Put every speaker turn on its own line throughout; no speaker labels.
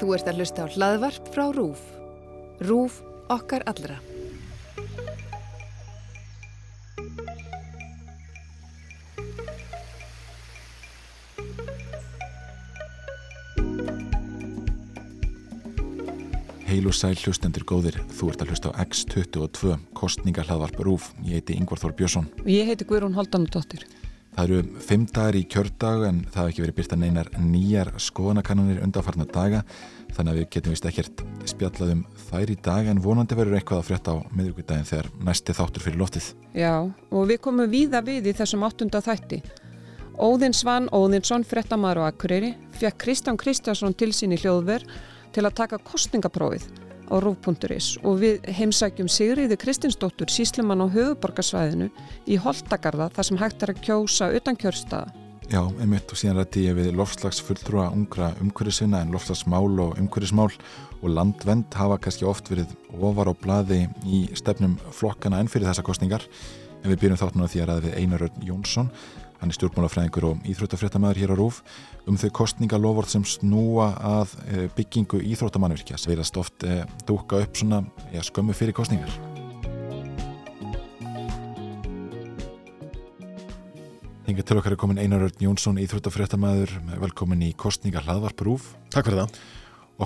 Þú ert að hlusta á hlaðvarp frá RÚF. RÚF okkar allra.
Heil og sæl hlustendur góðir, þú ert að hlusta á X22, kostninga hlaðvarp RÚF. Ég heiti Yngvar Þór Björnsson.
Ég heiti Guðrún Haldanudóttir.
Það eru fimm dagar í kjördag en það hefur ekki verið byrta neinar nýjar skoðanakannanir undanfarnar daga þannig að við getum vist ekkert spjallað um þær í dag en vonandi verður eitthvað að frétta á miðugudagin þegar næsti þáttur fyrir loftið.
Já, og við komum víða við í þessum áttunda þætti. Óðinn Svan Óðinsson, frettamæður á Akureyri, fekk Kristján Kristjánsson til sín í hljóðver til að taka kostningaprófið á rúf.is og við heimsækjum Sigriði Kristinsdóttur síslumann á höfuborgarsvæðinu í Holtagarða þar sem hægt er að kjósa utan kjörstaða.
Já, einmitt og síðan rætti ég við lofslagsfulltrúa ungra umhverjusina en lofslagsmál og umhverjusmál og landvend hafa kannski oft verið ofar á bladi í stefnum flokkana enn fyrir þessa kostningar en við byrjum þátt núna því að við Einar Örn Jónsson hann er stjórnmálafræðingur og íþróttafréttamaður hér á Rúf um þau kostningalofvort sem snúa að eh, byggingu íþróttamannvirkja sem verðast oft e, dúka upp svona ja, skömmu fyrir kostningar Hinga til okkar er komin Einar Örn Jónsson, íþróttafréttamaður. Velkomin í kostningar hlaðvarp Rúf
Takk fyrir það.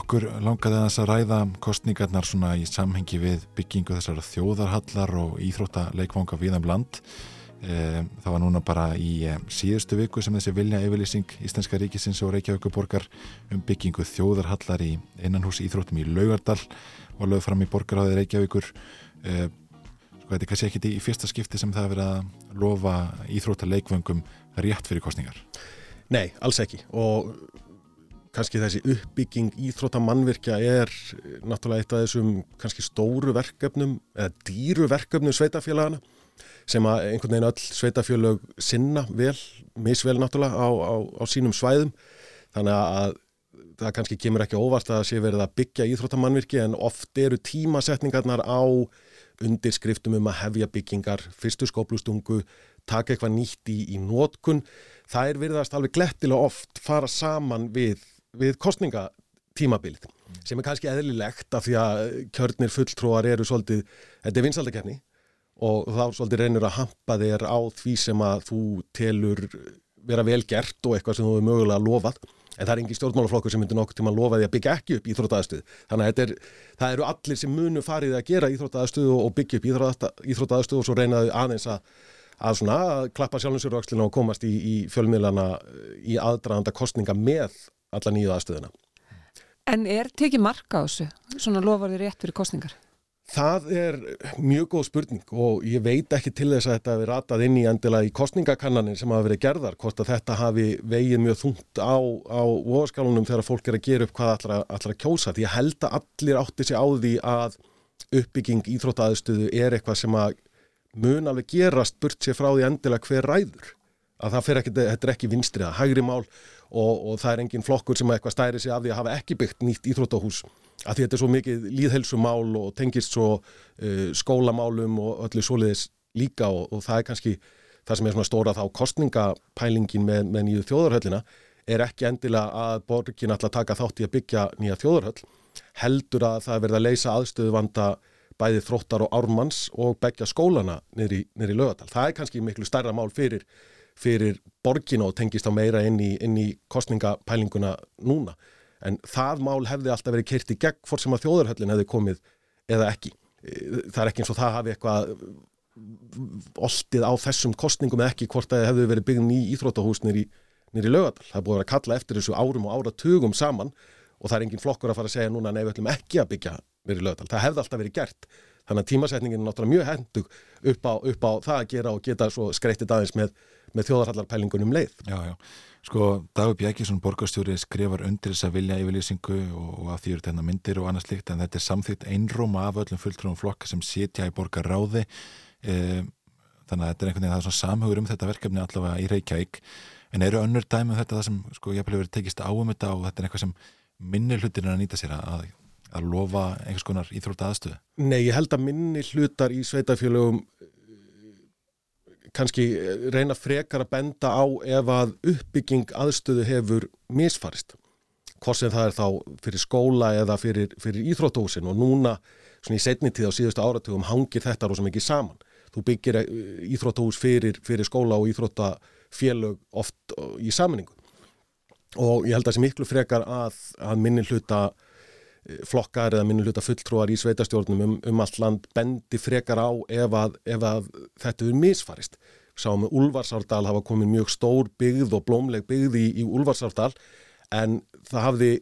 Okkur langaði að þess að ræða kostningarnar svona í samhengi við byggingu þessara þjóðarhallar og íþróttaleikvanga viðan um land það var núna bara í síðustu viku sem þessi vilja yfirlýsing Íslenska ríkisins og Reykjavíkuborgar um byggingu þjóðarhallar í innanhús íþróttum í Laugardal og lögð fram í borgaráði Reykjavíkur. Sko þetta er kannski ekki í fyrsta skipti sem það er að lofa íþróttaleikvöngum rétt fyrir kostningar
Nei, alls ekki. Og kannski þessi uppbygging íþróttamannvirkja er náttúrulega eitt af þessum kannski stóru verkefnum eða dýru verkefnum sveitafélagana sem að einhvern veginn öll sveitafjölög sinna vel, misvel náttúrulega á, á, á sínum svæðum. Þannig að það kannski kemur ekki óvart að sé verið að byggja íþróttamannvirki en oft eru tímasetningarnar á undirskriftum um að hefja byggingar, fyrstu skóplustungu taka eitthvað nýtt í, í nótkun það er veriðast alveg glettilega oft fara saman við, við kostningatímabilið sem er kannski eðlilegt af því að kjörnir fulltróar eru svolítið, þetta er vinsaldakefni og þá svolítið reynir að hampa þér á því sem að þú telur vera vel gert og eitthvað sem þú hefur mögulega lofað en það er engin stjórnmálaflokkur sem myndir nokkur til að lofa því að byggja ekki upp íþróttaðastuð þannig að er, það eru allir sem munu farið að gera íþróttaðastuð og byggja upp íþróttaðastuð og svo reynaðu aðeins að, að, svona, að klappa sjálfinsjörgvakslina og komast í, í fjölmiðlana í aðdraðanda kostninga með alla nýju aðstöðina
En er tekið marka á þessu? Svona lofar þið rétt fyrir kostningar?
Það er mjög góð spurning og ég veit ekki til þess að þetta hefur ratað inn í endilega í kostningakannanin sem hafa verið gerðar, hvort að þetta hafi vegið mjög þungt á, á óskálunum þegar fólk er að gera upp hvað allar að kjósa. Því ég held að allir átti sig á því að uppbygging íþróttaðustuðu er eitthvað sem að mun alveg gerast burt sér frá því endilega hver ræður. Að það fer ekki, þetta er ekki vinstrið að hægri mál og, og það er engin flokkur sem eitthvað stæri sig af því að hafa ekki byggt nýtt íþróttahús að þetta er svo mikið líðhelsumál og tengist svo uh, skólamálum og öllu soliðis líka og, og það er kannski það sem er svona stóra þá kostningapælingin með, með nýju þjóðarhöllina er ekki endilega að borgin alltaf taka þátt í að byggja nýja þjóðarhöll heldur að það verða að leysa aðstöðu vanda bæði þróttar og ármanns og begja skólana niður í, í lögadal. Það er kannski miklu stærra mál fyrir, fyrir borgin og tengist á meira inn í, inn í kostningapælinguna núna en það mál hefði alltaf verið kert í gegn fór sem að þjóðarhöllin hefði komið eða ekki. E, það er ekki eins og það hafi eitthvað oltið á þessum kostningum eða ekki hvort að það hefði verið byggðin í Íþrótahús nýri lögadal. Það búið að kalla eftir þessu árum og áratugum saman og það er engin flokkur að fara að segja núna við ætlum ekki að byggja nýri lögadal. Það hefði alltaf verið gert. Þannig að tímasetningin er náttúrulega mjög hendug upp á, upp á það að gera og geta skreittið aðeins með, með þjóðarhallarpælingunum leið.
Já, já. Sko Dagur Bjækisson borgarstjóri skrifar undir þess að vilja yfirlýsingu og, að því eru þetta myndir og annað slikt en þetta er samþýtt einrúma af öllum fulltrúum flokka sem sitja í borgarráði e, þannig að þetta er einhvern veginn það er svona samhugur um þetta verkefni allavega í Reykjavík en eru önnur dæmi um þetta það sem sko hef verið tekist á um þetta og þetta er eitthvað sem minni hlutir er að nýta sér að, að lofa einhvers konar íþrótt aðstöðu?
Nei, ég held að minni hlutar í sveitafjölugum kannski eh, reyna frekar að benda á ef að uppbygging aðstöðu hefur misfarist. hvort sem það er þá fyrir skóla eða fyrir, fyrir íþróttahúsin og núna svona í setni tíð á síðustu áratugum hangir þetta rosa mikið saman. Þú byggir eh, íþróttahús fyrir, fyrir skóla og íþróttafélög oft í saminningu og ég held að það sé miklu frekar að, að minni hluta eh, flokkar eða minni hluta fulltrúar í sveitastjórnum um, um allt land bendi frekar á ef að, ef að þetta er misfarist. Sáum við Ulfarsárdal hafa komið mjög stór byggð og blómleg byggð í, í Ulfarsárdal en það hafði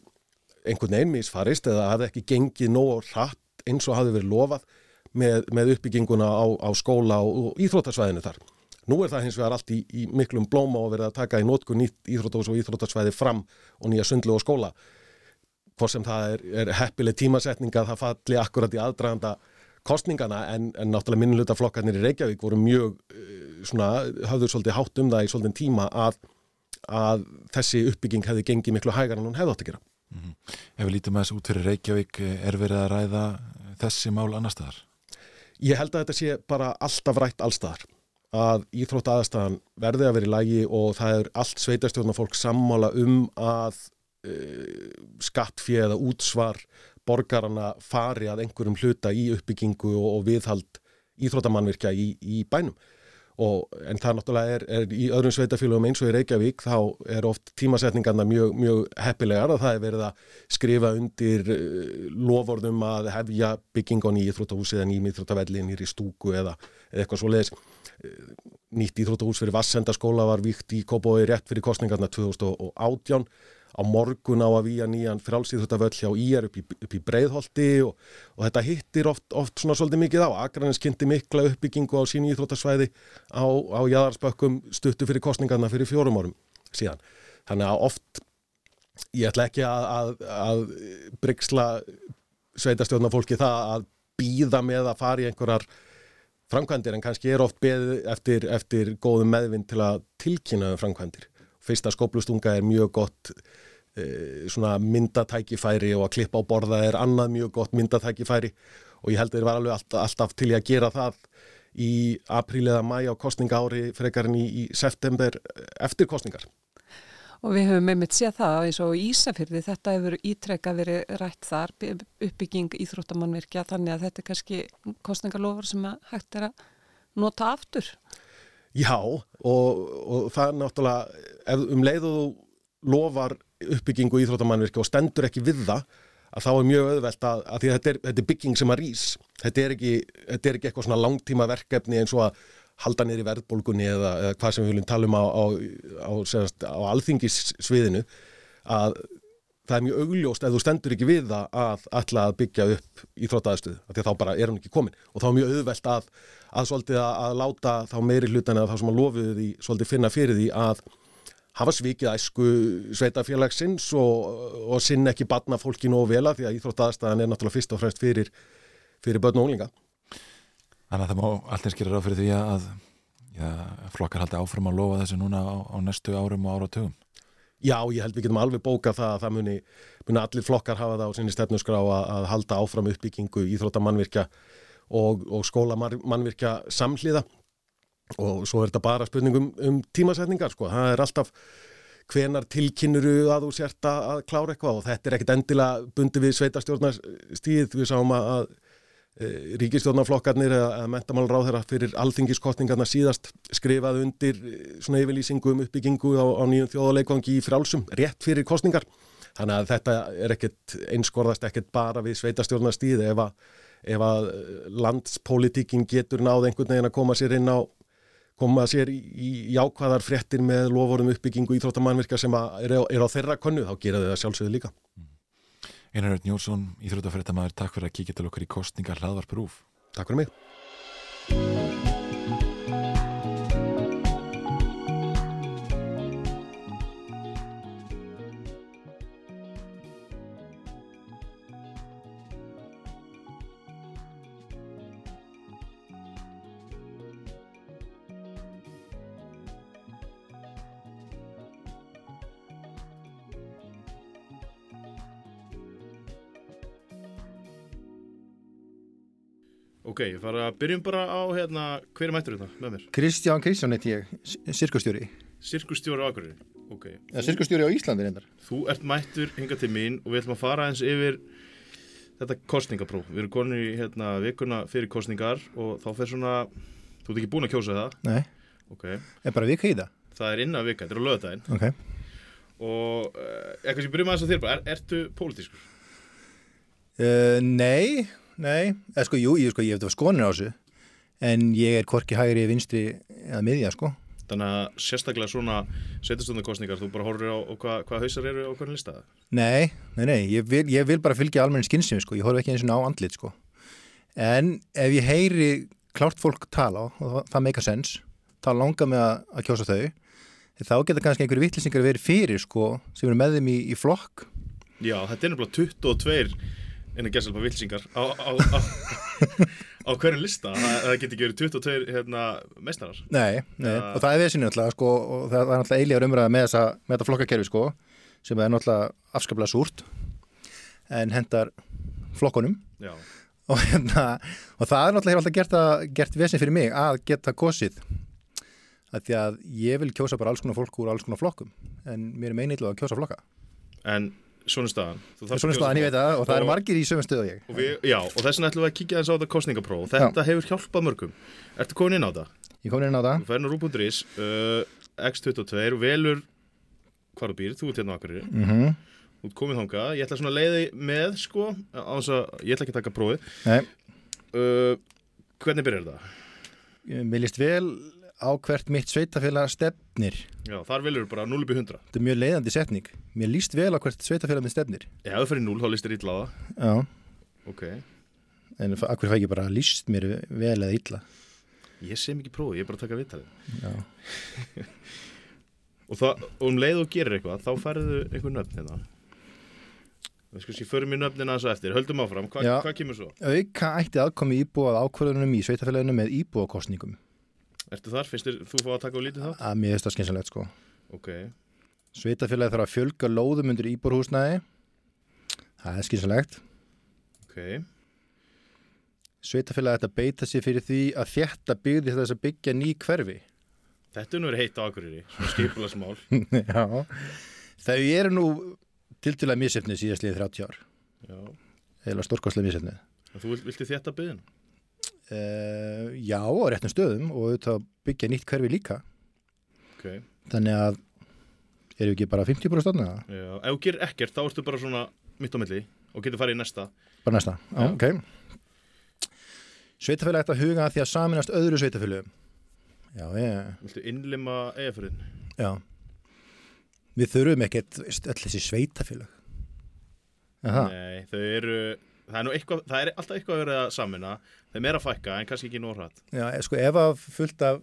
einhvern veginn misfarist eða hafði ekki gengið nóg hratt eins og hafði verið lofað með, með uppbygginguna á, á skóla og, og íþróttarsvæðinu þar. Nú er það hins vegar allt í, í miklum blóma og verið að taka í nótku nýtt íþróttahús og íþróttarsvæði fram og nýja sundlu og skóla. Hvort sem það er, er heppileg tímasetninga að það falli akkurat í aðdraganda kostningana en, en náttúrulega minnulutaflokkarnir í Reykjavík voru mjög eh, svona, hafður svolítið hátt um það í svolítið tíma að, að þessi uppbygging hefði gengið miklu hægar en hún hefði átt að gera. Mm -hmm.
Ef við lítum að þessu út fyrir Reykjavík er verið að ræða þessi mál annar staðar?
Ég held að þetta sé bara alltaf rætt allstaðar að íþrótt aðstæðan verði að vera í lægi og það er allt sveitarstjórna fólk sammála um að uh, skattfið eða útsvar borgarana fari að einhverjum hluta í uppbyggingu og, og viðhald íþróttamannvirkja í, í bænum. Og, en það náttúrulega er, er í öðrum sveitafélagum eins og í Reykjavík þá er oft tímasetningarna mjög, mjög heppilegar og það er verið að skrifa undir uh, lofórðum að hefja byggingon í íþróttahúsi eða nýjum íþróttavelli nýri stúku eða, eða eitthvað svo leiðis nýtt íþróttahús fyrir Vassendaskóla var vikt í Kópói rétt fyrir kostningarna 2018 á morgun á að výja nýjan frálsýþróttavöll hjá Íjar upp, upp í Breiðholti og, og þetta hittir oft, oft svona svolítið mikið á. Akranis kynnti mikla uppbyggingu á sín íþróttasvæði á, á jæðarspökkum stuttu fyrir kostningarna fyrir fjórum árum síðan. Þannig að oft, ég ætla ekki að, að, að bryggsla sveitastjórnafólki það að býða með að fara í einhverjar framkvæmdir en kannski er oft beð eftir, eftir góðum meðvinn til að tilkynna um framkvæmdir. Fyrsta skóplustunga er mjög gott e, myndatækifæri og að klippa á borða er annað mjög gott myndatækifæri og ég held að það var alveg alltaf, alltaf til að gera það í apríl eða mæ á kostninga ári frekarinn í, í september eftir kostningar.
Og við höfum einmitt séð það eins og Ísafyrði, þetta hefur ítrekka verið rætt þar, uppbygging íþróttamannvirkja, þannig að þetta er kannski kostningalofur sem hægt er að nota aftur.
Já, og, og það er náttúrulega, ef um leið og þú lofar uppbyggingu íþróttamannvirkja og stendur ekki við það, að þá er mjög öðvelt að, að þetta er, þetta er bygging sem að rýs. Þetta er ekki, þetta er ekki eitthvað svona langtíma verkefni eins og að halda niður í verðbólgunni eða, eða hvað sem við viljum tala um á, á, á, á alþingissviðinu að það er mjög augljóst ef þú stendur ekki við það að alla að byggja upp í þróttaðastuð, því að þá bara er hún ekki komin og þá er mjög auðvelt að, að svolítið að, láta þá meiri hlutan eða þá sem að lofuðu því svolítið finna fyrir því að hafa svikið æsku sveitafélagsins og, og sinn ekki batna fólki nógu vela því að íþróttaðastaðan er náttúrulega fyrst og fremst fyrir, fyrir börn og unglinga.
Þannig að það má alltaf skilja ráð fyrir því að já, flokkar haldi áfram að lofa þessu núna á, á næstu árum og áratugum.
Já, ég held við getum alveg bókað það að það muni, muni allir flokkar hafa það á sinni stefnusgrá að, að halda áfram uppbyggingu íþróttamannvirkja og, og skólamannvirkja samhliða og svo er þetta bara spurningum um tímasetningar sko. Það er alltaf hvenar tilkinnuru að þú sért að klára eitthvað og þetta er ekkit endilega bundi við sveitastjórnarstíð. Við sáum að Eh, ríkistjórnaflokkarnir eða mentamálráð þeirra fyrir alþingiskostningarna síðast skrifað undir eh, svona yfirlýsingu um uppbyggingu á, á nýjum þjóðaleikvangi í frálsum rétt fyrir kostningar þannig að þetta er ekkert einskorðast ekkert bara við sveitastjórnastíð ef að, ef að landspolítikin getur náð einhvern veginn að koma sér inn á koma sér í, í jákvæðar fréttir með loforum uppbyggingu í þróttamannvirkja sem er á, er á þeirra konnu þá gera þau það sjálfsögðu líka mm.
Einar Örn Jónsson, Íþrótafrættamæður, takk fyrir að kíkja til okkar í kostningar hlaðvarprúf.
Takk fyrir mig.
Ok, ég fara að byrjum bara á hérna, hver er mættur hérna með mér?
Kristján Kristján heit ég, sirkustjóri.
Sirkustjóri á Akureyri, ok.
eða sirkustjóri á Íslandi reyndar
Þú ert mættur hinga til mín og við ætlum að fara eins yfir þetta kostningapróf. Við erum konur í hérna, vikuna fyrir kostningar og þá fer svona, þú ert ekki búin að kjósa það,
Nei,
ok.
er bara vika í það
Það er innan vika, þetta er á lögadaginn
Ok
og uh, eitthvað sem byrjum aðeins að þér bara, er, ertu pólitískur?
uh, Nei, nei eða sko, jú, ég, sko, ég hef þetta skonir á þessu en ég er hvorki hægri vinstri eða miðja, sko.
Þannig að sérstaklega svona sveitastundarkostningar, þú bara horfir á, á hvað hva hausar eru á hvernig listaða?
Nei, nei, nei, ég vil, ég vil bara fylgja almennin skynsum, sko, ég horf ekki eins og á andlit, sko. En ef ég heyri klárt fólk tala og það, það meika sens, það langar mig að, að kjósa þau þá geta kannski einhverju vittlisingar verið fyrir, sko sem eru með þeim í, í flokk.
Já, þetta er nefnilega 22 innan gerðsalpa vilsingar á, á, á, á hvernig lista. Það, það getur ekki verið 22 hérna, mestarar.
Nei, nei.
Ja.
og það er vissin náttúrulega sko, og það, er náttúrulega eilíðar umræða með, þessa, með þetta flokkakerfi sko, sem er náttúrulega afskaplega súrt en hendar flokkunum
Já,
og, hérna, og það er náttúrulega alltaf gert, að, gert vissin fyrir mig að geta kosið að því að ég vil kjósa bara alls konar fólk úr alls konar flokkum en mér er meinillega að kjósa flokka
en svona staðan.
Svona staðan ég veit það og það eru margir í sömum stöðu og ég
Og við, já, og þess vegna ætlum við að kíkja þess á þetta kostningapróf. Þetta hefur hjálpað mörgum. Ertu komin inn á það?
ég kom inn á það
Þú færður rú.is, uh, X22, velur hvar þú býr, þú ert hérna á Akureyri.
mm -hmm.
Þú ert komin þangað. Ég ætla svona að leiði með, sko, á þess að, ég ætla ekki að taka prófið.
Nei,
Uh, hvernig byrjar það?
mér líst vel á hvert mitt sveitafélag stefnir
Já, þar velur bara 0 upp í 100.
Þetta er mjög leiðandi setning. Mér líst vel á hvert sveitafélag með stefnir.
Já, þú fyrir 0, þá listir illa á það.
Já.
Ok.
En akkur fæ ekki bara líst mér vel eða illa.
Ég sé mikið prófið, ég er bara að taka viðtalið.
Já.
Og, það, og um leið og gerir eitthvað, þá færðu einhver nöfn hérna. Það sko sé förum í nöfnina þess að eftir. Höldum áfram, Hva, hvað kemur svo?
Auka ætti aðkomi íbúa að ákvörðunum í sveitafélaginu með íbúakostningum.
Ertu þar? Finnst þér þú fá að taka á lítið það?
Að mér finnst það skynsalegt sko.
Ok.
Sveitafélagi þarf að fjölga lóðum undir íbúrhúsnæði. Það er skynsalegt.
Ok.
Sveitafélagi ætti að beita sér fyrir því að þjætta byggði þess að byggja ný hverfi.
Þetta er nú verið heitt á Akureyri, svona skipulagsmál.
Já. Þau eru nú tiltilega misefnið síðast liðið 30 ár.
Já.
Eða stórkostlega misefnið.
Þú vilt, viltu þetta byggðin?
Uh, já, á réttum stöðum og auðvitað byggja nýtt hverfi líka.
Ok.
Þannig að eru ekki bara 50 búin að stofna það?
Já. Ef þú gerir ekkert, þá ertu bara svona mitt á milli og getur farið í næsta.
Bara næsta, já, ok. Sveitafélag ætti að huga því að saminast öðru sveitafélögum. Já, ég,
Viltu innlima eigaförðin?
já. Við þurfum ekkert öll þessi sveitafélag. Aha,
Nei, þau eru, það er eitthvað, það er alltaf eitthvað að vera samina. Þeim er að fækka, en kannski ekki nóg hratt.
já, sko, ef að fullt af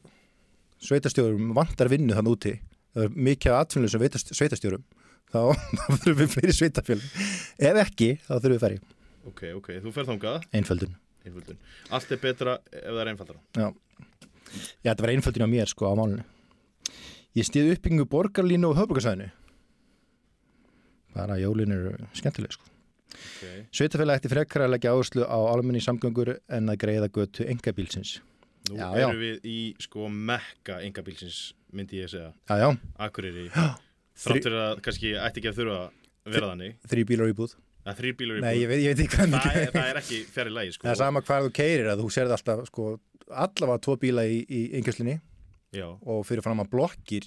sveitastjórum vantar vinnu þann úti, það er mikið af atvinnlega sem sveitastjórum, þá, þurfum við fleiri sveitafélag. Ef ekki, þá þurfum við færi.
Ok, ok, þú fer þangað,
Einföldun.
einföldun. Allt er betra ef það er einfaldara.
Já, Já þetta var einföldin á mér sko á málunni. Ég stið uppbyggingu borgarlínu og höfbrukarsæðinu. Bara jólin eru skemmtileg sko.
Ok.
Sveitafélag ætti frekar að leggja áherslu á almenni samgöngur en að greiða götu engabílsins.
Nú
Já, já.
erum við í sko mekka engabílsins, myndi ég segja.
Já, já,
Akureyri.
Þri-
Þrátt fyrir að kannski ætti ekki að þurfa að vera þannig.
þrý bílar í búð.
Að þrýr bílar í
Nei, ég veit, ég veit ekki hvað
Það, það er ekki fjari lægi sko.
Það er sama hvað þú keirir að þú serði alltaf sko allavega tvo bíla í, í yngjörslinni
Já,
og fyrir fram að blokkir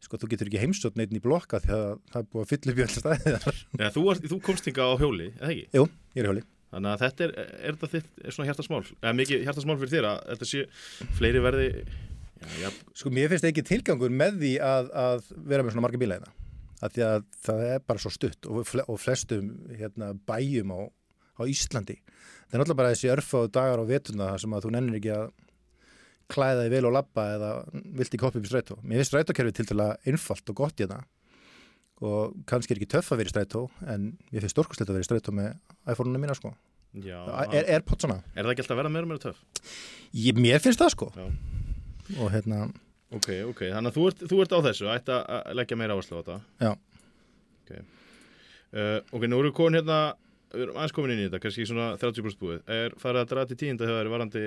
sko þú getur ekki heimsótt neitt í blokka því að það er búið að fylla upp í öll staðið þar.
Eða, þú, þú komst hinga á hjóli, eða ekki?
Jú, ég er hjóli.
Þannig að þetta er, er þetta þitt, er svona hjartasmál, eða mikið hjartasmál fyrir þér að þetta sé fleiri verði, já,
Sko mér finnst ekki tilgangur með því að, að vera með svona marga bíla það. Að því að það er bara svo stutt og, fle og flestum hérna, bæjum á, á Íslandi. Það er náttúrulega bara þessi örfáðu dagar á vetuna sem að þú nennir ekki að klæða þig vel og labba eða vilt ekki hoppa upp í strætó. Mér finnst strætókerfið til dæla einfalt og gott þetta og kannski er ekki töff að vera í strætó en mér finnst stórkostlegt að vera í strætó með iPhone-una mína sko.
já.
Er, er svona?
Er það ekki alltaf að verða meira meira töff?
Ég, mér finnst það sko.
Já.
Og hérna,
Ok, ok, þannig að þú ert, þú ert á þessu, ætti að að leggja meira áherslu á þetta.
Já.
Ok, uh, ok, nú erum við komin hérna, við erum aðeins komin inn í þetta, kannski svona 30% búið. Er farið að draga til tíunda þegar það er varandi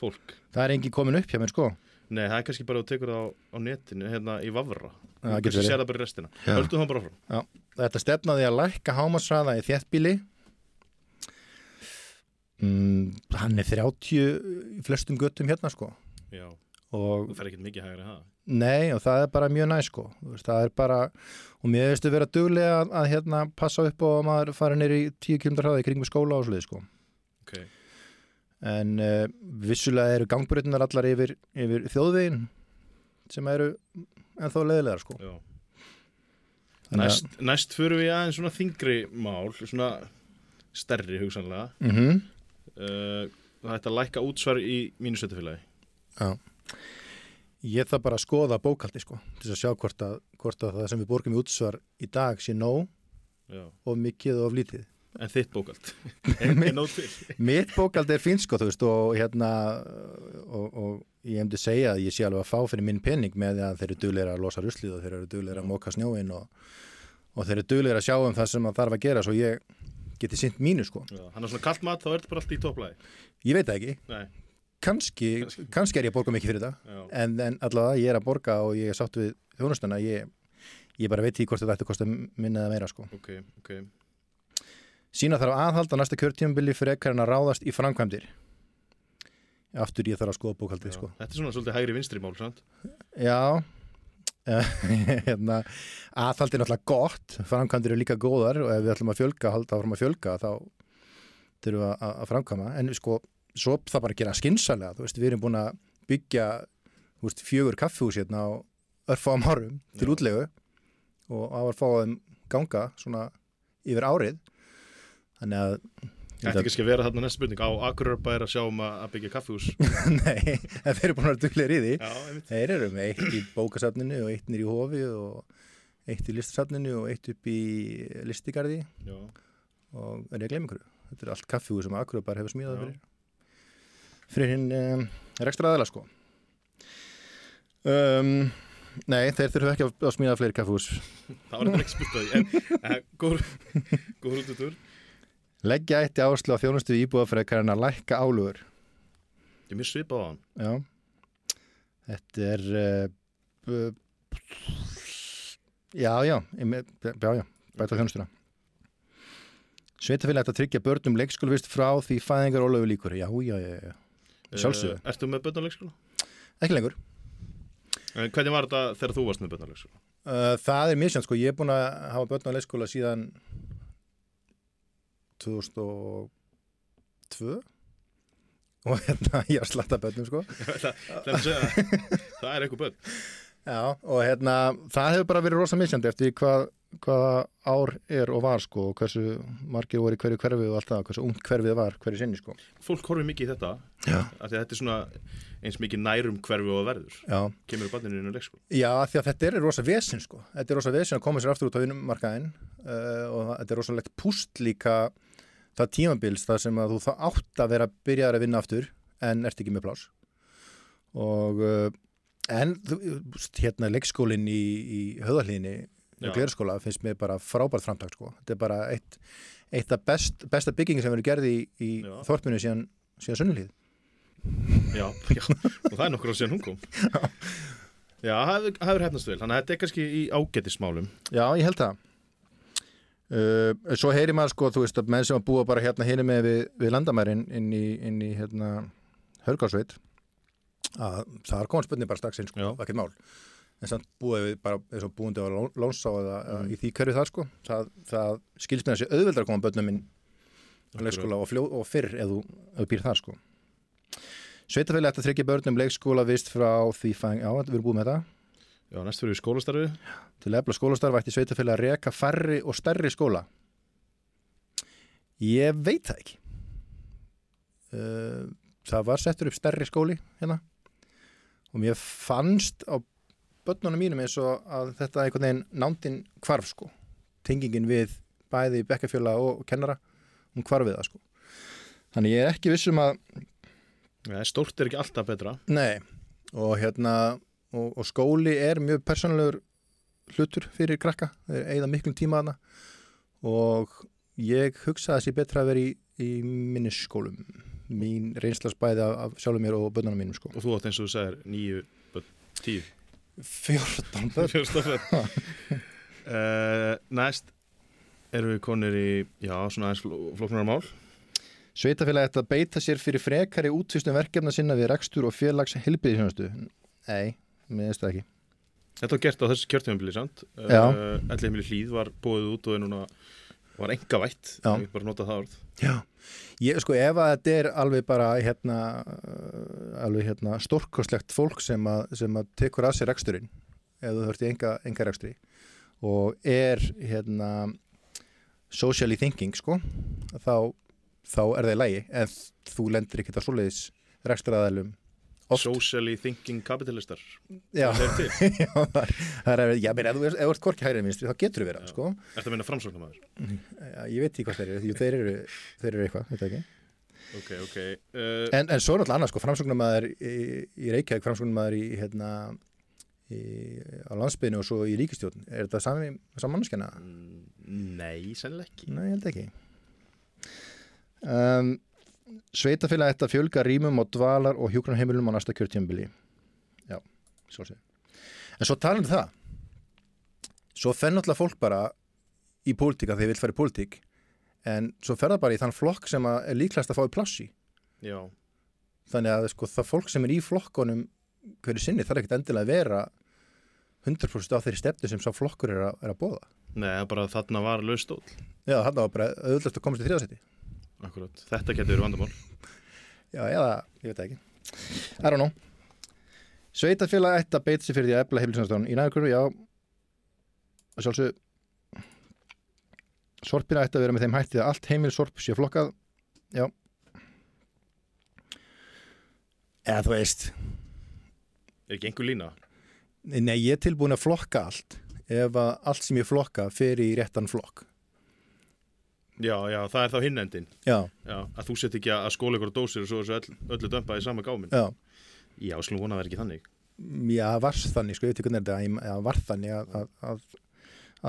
fólk?
það er engin komin upp hjá mér sko.
Nei, það er kannski bara að tekur það á, á netinu, hérna í Vavra.
Já, það getur
Kannski sér það bara í restina.
Já.
Höldum það bara frá.
Þetta stefnaði að lækka hámasraða í þéttbíli mm, hann er 30 í flestum göttum hérna sko
Já,
og
það fer ekkert mikið hægri það.
nei og það er bara mjög næ sko Þú það er bara og mér veistu vera duglega að, að hérna passa upp og að maður fara neyri í 10 km hraði kringum skóla og slið sko
Ok,
en uh, vissulega eru gangbreytunar allar yfir, yfir þjóðvegin sem eru ennþá leðilegar sko
já. Næst, næst förum við aðeins svona þingri mál, svona stærri hugsanlega.
Mhm.
Uh, það ætti að lækka útsvar í mínu sveitufélagi.
Ég þarf bara að skoða bókaldi sko til að sjá hvort að, hvort að það sem við borgum í útsvar í dag sé nóg
Já.
of mikið og of lítið.
En þitt bókald.
Mitt bókaldi er fínt sko þú veist og hérna og, og ég hefndi segja að ég sé alveg að fá fyrir minn pening með að þeir eru dugleira að losa ruslið og þeir eru dugleira að móka snjóin og, og þeir eru dugleira að sjá um það sem að þarf að gera svo ég geti sint mínu sko.
Já, hann er svona kallt mat, þá er þetta bara allt í topplæði.
Ég veit það ekki,
Nei,
kannski,
Kannski.
er ég að borga mikið fyrir það en, en allavega ég er að borga og ég er sátt við þjónustuna ég, ég bara veit því hvort þetta ætti að kosta minna eða meira sko.
Ok, ok.
Sína þarf aðhald á næsta kjörtímabili fyrir ekkar en að ráðast í framkvæmdir Aftur ég þarf að skoða bókaldið sko.
Þetta er svona svolítið hægri vinstri mál, sant?
Já hérna, Aðhald er náttúrulega gott Framkvæmdir eru líka góðar og ef við ætlum að fjölga halda áfram að fjölga þá þurfum við að, að framkvæma en sko, svo það bara að gera skinsalega þú veist, við erum búin að byggja veist, fjögur kaffihús hérna á örfáum árum til
Já.
útlegu og á þeim ganga svona yfir árið þannig að
Þetta er kannski að vera þarna næst spurning. Á Akureyrarbæri að sjá um að byggja kaffihús.
Nei, en þeir eru búin að vera duglegir í því
Já.
Þeir eru með eitt í bókasafninu og eitt nýr í hofi og eitt í listasafninu og eitt upp í listigarði
Já,
og er ég að gleyma ykkur Þetta er allt kaffihús sem Akureyri bara hefur smíðað
Já.
fyrir fyrir hinn um, rekstra aðeila sko. Um, Nei, þeir þurfum ekki að, að smíða fleiri kaffihús.
Það var ekki spurt að því. En, góður, út út úr.
Leggja eitt áherslu á þjónustu íbúðafrekar en að lækka álugur
Ég mjög svipað á hann.
Já. Þetta er uh, Já, já Já, já, bæta þjónustuna. Sveitafélag ætti að tryggja börnum leikskólvist frá því fæðingar ólöfu líkur Já, já, já, já, Sjálfsögðu.
Uh, ertu með börn á leikskóla?
ekki lengur
En hvernig var þetta þegar þú varst með börn á leikskóla?
uh, Það er misjant, sko, ég er búin að hafa börn á leikskóla síðan 2002 og hérna, ég har slatta börnum, sko
það, það, það er eitthvað börn.
Já, og hérna, það hefur bara verið rosa misjandi eftir því hvað, hvaða ár er og var sko og hversu margir voru í hverju hverfi og allt það, hversu ungt hverfið var hverju sinni sko.
Fólk horfir mikið í þetta.
Já.
Af því að þetta er svona eins mikið nærum hverfi og verður.
Já,
Kemur barninu inn á leikskóla.
Já því að þetta er rosa vesin sko, þetta er rosa vesin að koma sér aftur út á vinnumarkaðin uh, og þetta er rosalegt púst líka það tímabils það sem að þú þá átt að vera byrjaðar að vinna aftur en ert ekki með plás og uh, en hérna leikskólinn í, í höðalíðinni
Já.
glerskóla finnst mér bara frábært framtak sko. þetta er bara eitt, eitt af best, besta byggingi sem verður gerði í, í
Já.
þorpinu síðan, síðan sunnulíð
Já, já, og það er nokkur á síðan hún kom. Já, hefur- það hefur hefnast vel. Þannig að þetta er kannski í ágætismálum.
Já, ég held það uh, Svo heyri maður sko, þú veist að menn sem að búa bara hérna hérna með við, við landamærin inn í, inn í hérna Hörgársveit að það er komað spurning bara strax inn sko,
Já.
ekkert mál en samt búið við bara eins og búindi á Lón- Lónsá eða, eða
Mm.
í því hverju það sko það, það skilst með þessi auðveldar að koma börnum minn á leikskóla og, fljó, og fyrr ef þú, býr þar sko Sveitafélag ætti að tryggja börnum leikskóla vist frá því fæng, já, við erum búið með það
Já, næst fyrir við skólastarfið.
Til að efla skólastarf ætti sveitafélag að reka færri og stærri skóla. Ég veit það ekki. Uh, það var settur upp stærri skóli hérna og mér fannst á börnunum mínum eins og að þetta einhvern veginn nándin hvarf sko. Tengingin við bæði bekkafjöla og kennara, hún hvarf við það sko. Þannig ég er ekki vissum að
Ja, stórt er ekki alltaf betra.
Nei, og hérna og, og skóli er mjög persónulegur hlutur fyrir krakka þeir eigða miklum tíma hana og ég hugsa að það sé betra að vera í, í minnisskólum mín reynslasbæði af, af sjálfum mér og bönnunum mínum sko
Og þú átt eins og þú segir nýju Tíu.
14 börn
uh, næst erum við konir í, já, svona aðeins flóknar mál.
Sveitafélagi ætti að beita sér fyrir frekari útvistum verkefna sinna við rekstur og félags helbiðisjónustu Nei, mér veist það ekki
Þetta var gert á þessu kjörtjöfambili, sant?
Já.
Uh, Ellihemili hlýð var bóðið út og er núna var enga vætt, ég bara nota það orð.
Já, ég sko ef að þetta er alveg bara hérna, uh, alveg hérna stórkostlegt fólk sem að, sem að tekur að sér reksturinn ef þú þurft í enga, enga rekstri og er hérna socially thinking sko þá, þá er það í lægi en þú lendir ekki á svoleiðis rekstraðalum oft
Socially thinking capitalistar.
Já,
Það er
já, það er- það er, já, menn, ef þú ert hvorki hægrið minnstri þá getur þú verið, sko
Ertu að minna framsóknarmæður?
já, ég veit ekki hvað þeir eru, Jú, þeir eru þeir eru eitthvað, veit það ekki
Ok, ok. Uh,
En, en svo er náttúrulega annað, sko, framsóknarmæður í, í Reykjavík, framsóknarmæður í, hérna, í, á landsbyðinu og svo í ríkistjórn. Er þetta sami, samanskjana?
nei, sennileg ekki.
Nei, ég held ekki. Um, Sveitafélag ætti að fjölga rýmum og dvalar og hjúgrunarheimilum á næsta kjörtjömbili. Já, svo sé. En svo talandi um það, svo fenn náttúrulega fólk bara í pólitíka þegar þeir vil fara í pólitík, en svo fer það bara í þann flokk sem er líklegast að fá í plassi.
Já,
þannig að sko, það fólk sem er í flokkonum hverju sinni þarf ekkert endilega að vera 100% á þeirri stefnu sem sá flokkur er að, er að bóða
nei, bara þarna var laustóll.
já, það var bara auðvitað að komast í þriðasetti
Akkurat, þetta getur verið vandamál.
já, eða, ég veit ekki I don't know Sveitafélag ætti að beita sig fyrir því að efla heimilisannstofan í næðurkurfi, já sjálfsög Sorpina ætti að vera með þeim hætti að allt heimilissorp sé flokkað já eða þú veist
Er ekki einhver lína?
Nei, ég er tilbúin að flokka allt ef að allt sem ég flokka fer í réttan flokk.
Já, já, það er þá hinn endin.
Já,
Já, að þú sett ekki að skóla ykkur á dósir og svo þessu öll, öllu dömpa í sama gáminn.
já.
Já, slúm vona að vera ekki þannig.
Já, var þannig, sko, ég veit ekki hvernig er þetta, ég- já, var þannig að, að, að,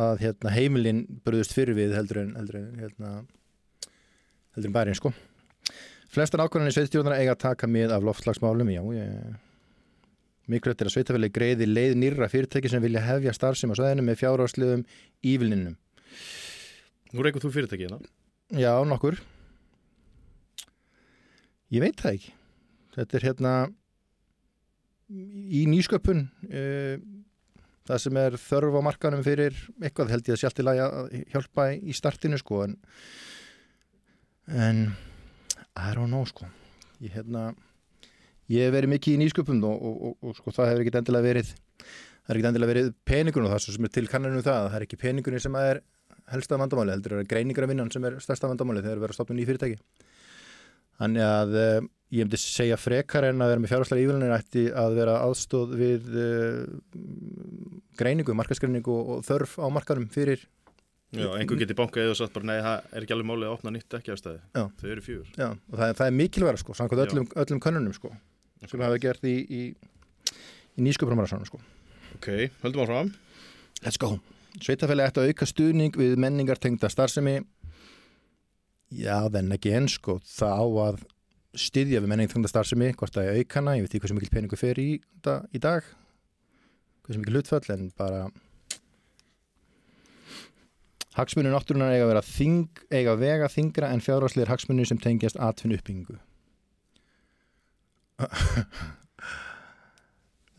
að hérna, heimilin bröðust fyrir við heldur en, heldur en, hérna, heldur en bærin, sko. Flestar ákvörðanir sveitstjórnara eiga að taka mið af loftslagsmálum, já, ég... Mikilvægt er að sveitafélagi greiði leið nýrra fyrirtæki sem vilja hefja starfsem á sveðinu með fjárhársliðum ívilninum.
Nú reykur þú fyrirtækið hérna.
Já, nokkur. Ég veit það ekki. Þetta er hérna í nýsköpun uh, það sem er þörf á markanum fyrir eitthvað held ég að sjálft til að hjálpa í startinu sko en, en I don't know sko ég hérna ég hef verið mikið í nýsköpun og, og, og, og sko það hefur ekkert endilega verið það er ekkert endilega verið peningun og það sem er til kannanum það það er ekki peningunni sem er helsta vandamáli heldur er greiningar af vinnan sem er stærsta vandamáli þegar verður stopna nýjum fyrirtæki þannig að uh, ég myndi segja frekar en að vera með fjárháslega ívillinir ætti að vera aðstóð við uh, greiningu, markaskreiningu og, þörf á markanum fyrir
Já, einhver geti bankað og sagt bara, nei, það er ekki alveg málið að opna nýtt ekki afstæði. Þau eru fjúr.
já, og það, það er mikilværa sko, samkvæmt öllum, öllum könnunum sko, sem hafa gert í, í, í nýsköpramarasanum sko.
Ok, höldum áfram.
Let's go. Sveitafæli ætti að auka stuðning við menningartengda starfsemi Já, þenn ekki enn sko það á að styðja við menningartengda starfsemi hvort það er aukana, ég veit ekki hversu mikil peningu fer í í dag hversu mikil hlutfall en bara Hagsmunir náttúrunar eiga að vera þing, eiga að vega þingra en fjárhagsleir hagsmunir sem tengjast atvinnu uppbyggingu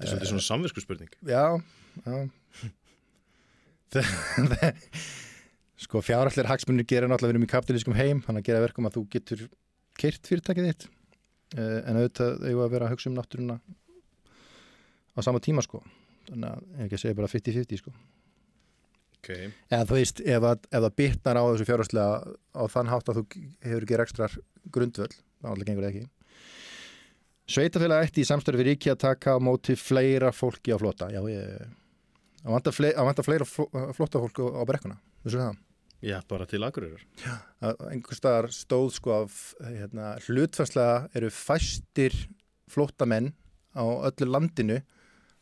Þetta er svolítið svona samvisku spurning.
Já, já. sko fjárhallir hagsmunir gera náttúrulega við erum í kapitalískum heim þannig að gera verkum að þú getur kyrt fyrirtækið þitt. Uh, en auðvitað eigum að vera að hugsa um náttúruna á sama tíma sko. Þannig að ég ekki að segja bara 50-50 sko.
Ok,
eða þú veist, ef, að, ef það bitnar á þessu fjárhalslega á þann hátt að þú hefur ekki rekstrar grundvöll, þá alltaf gengur það ekki. Sveitafélag ætti í samstöru við ríki að taka á móti fleira fólki á flota. Já, ég að vanta, fle, að vanta fleira fló- flótta fólk á, brekkuna Þessu það
já, bara til agurir.
að einhver staðar stóð sko af hérna, hlutfærslega eru fæstir flóttamenn á öllu landinu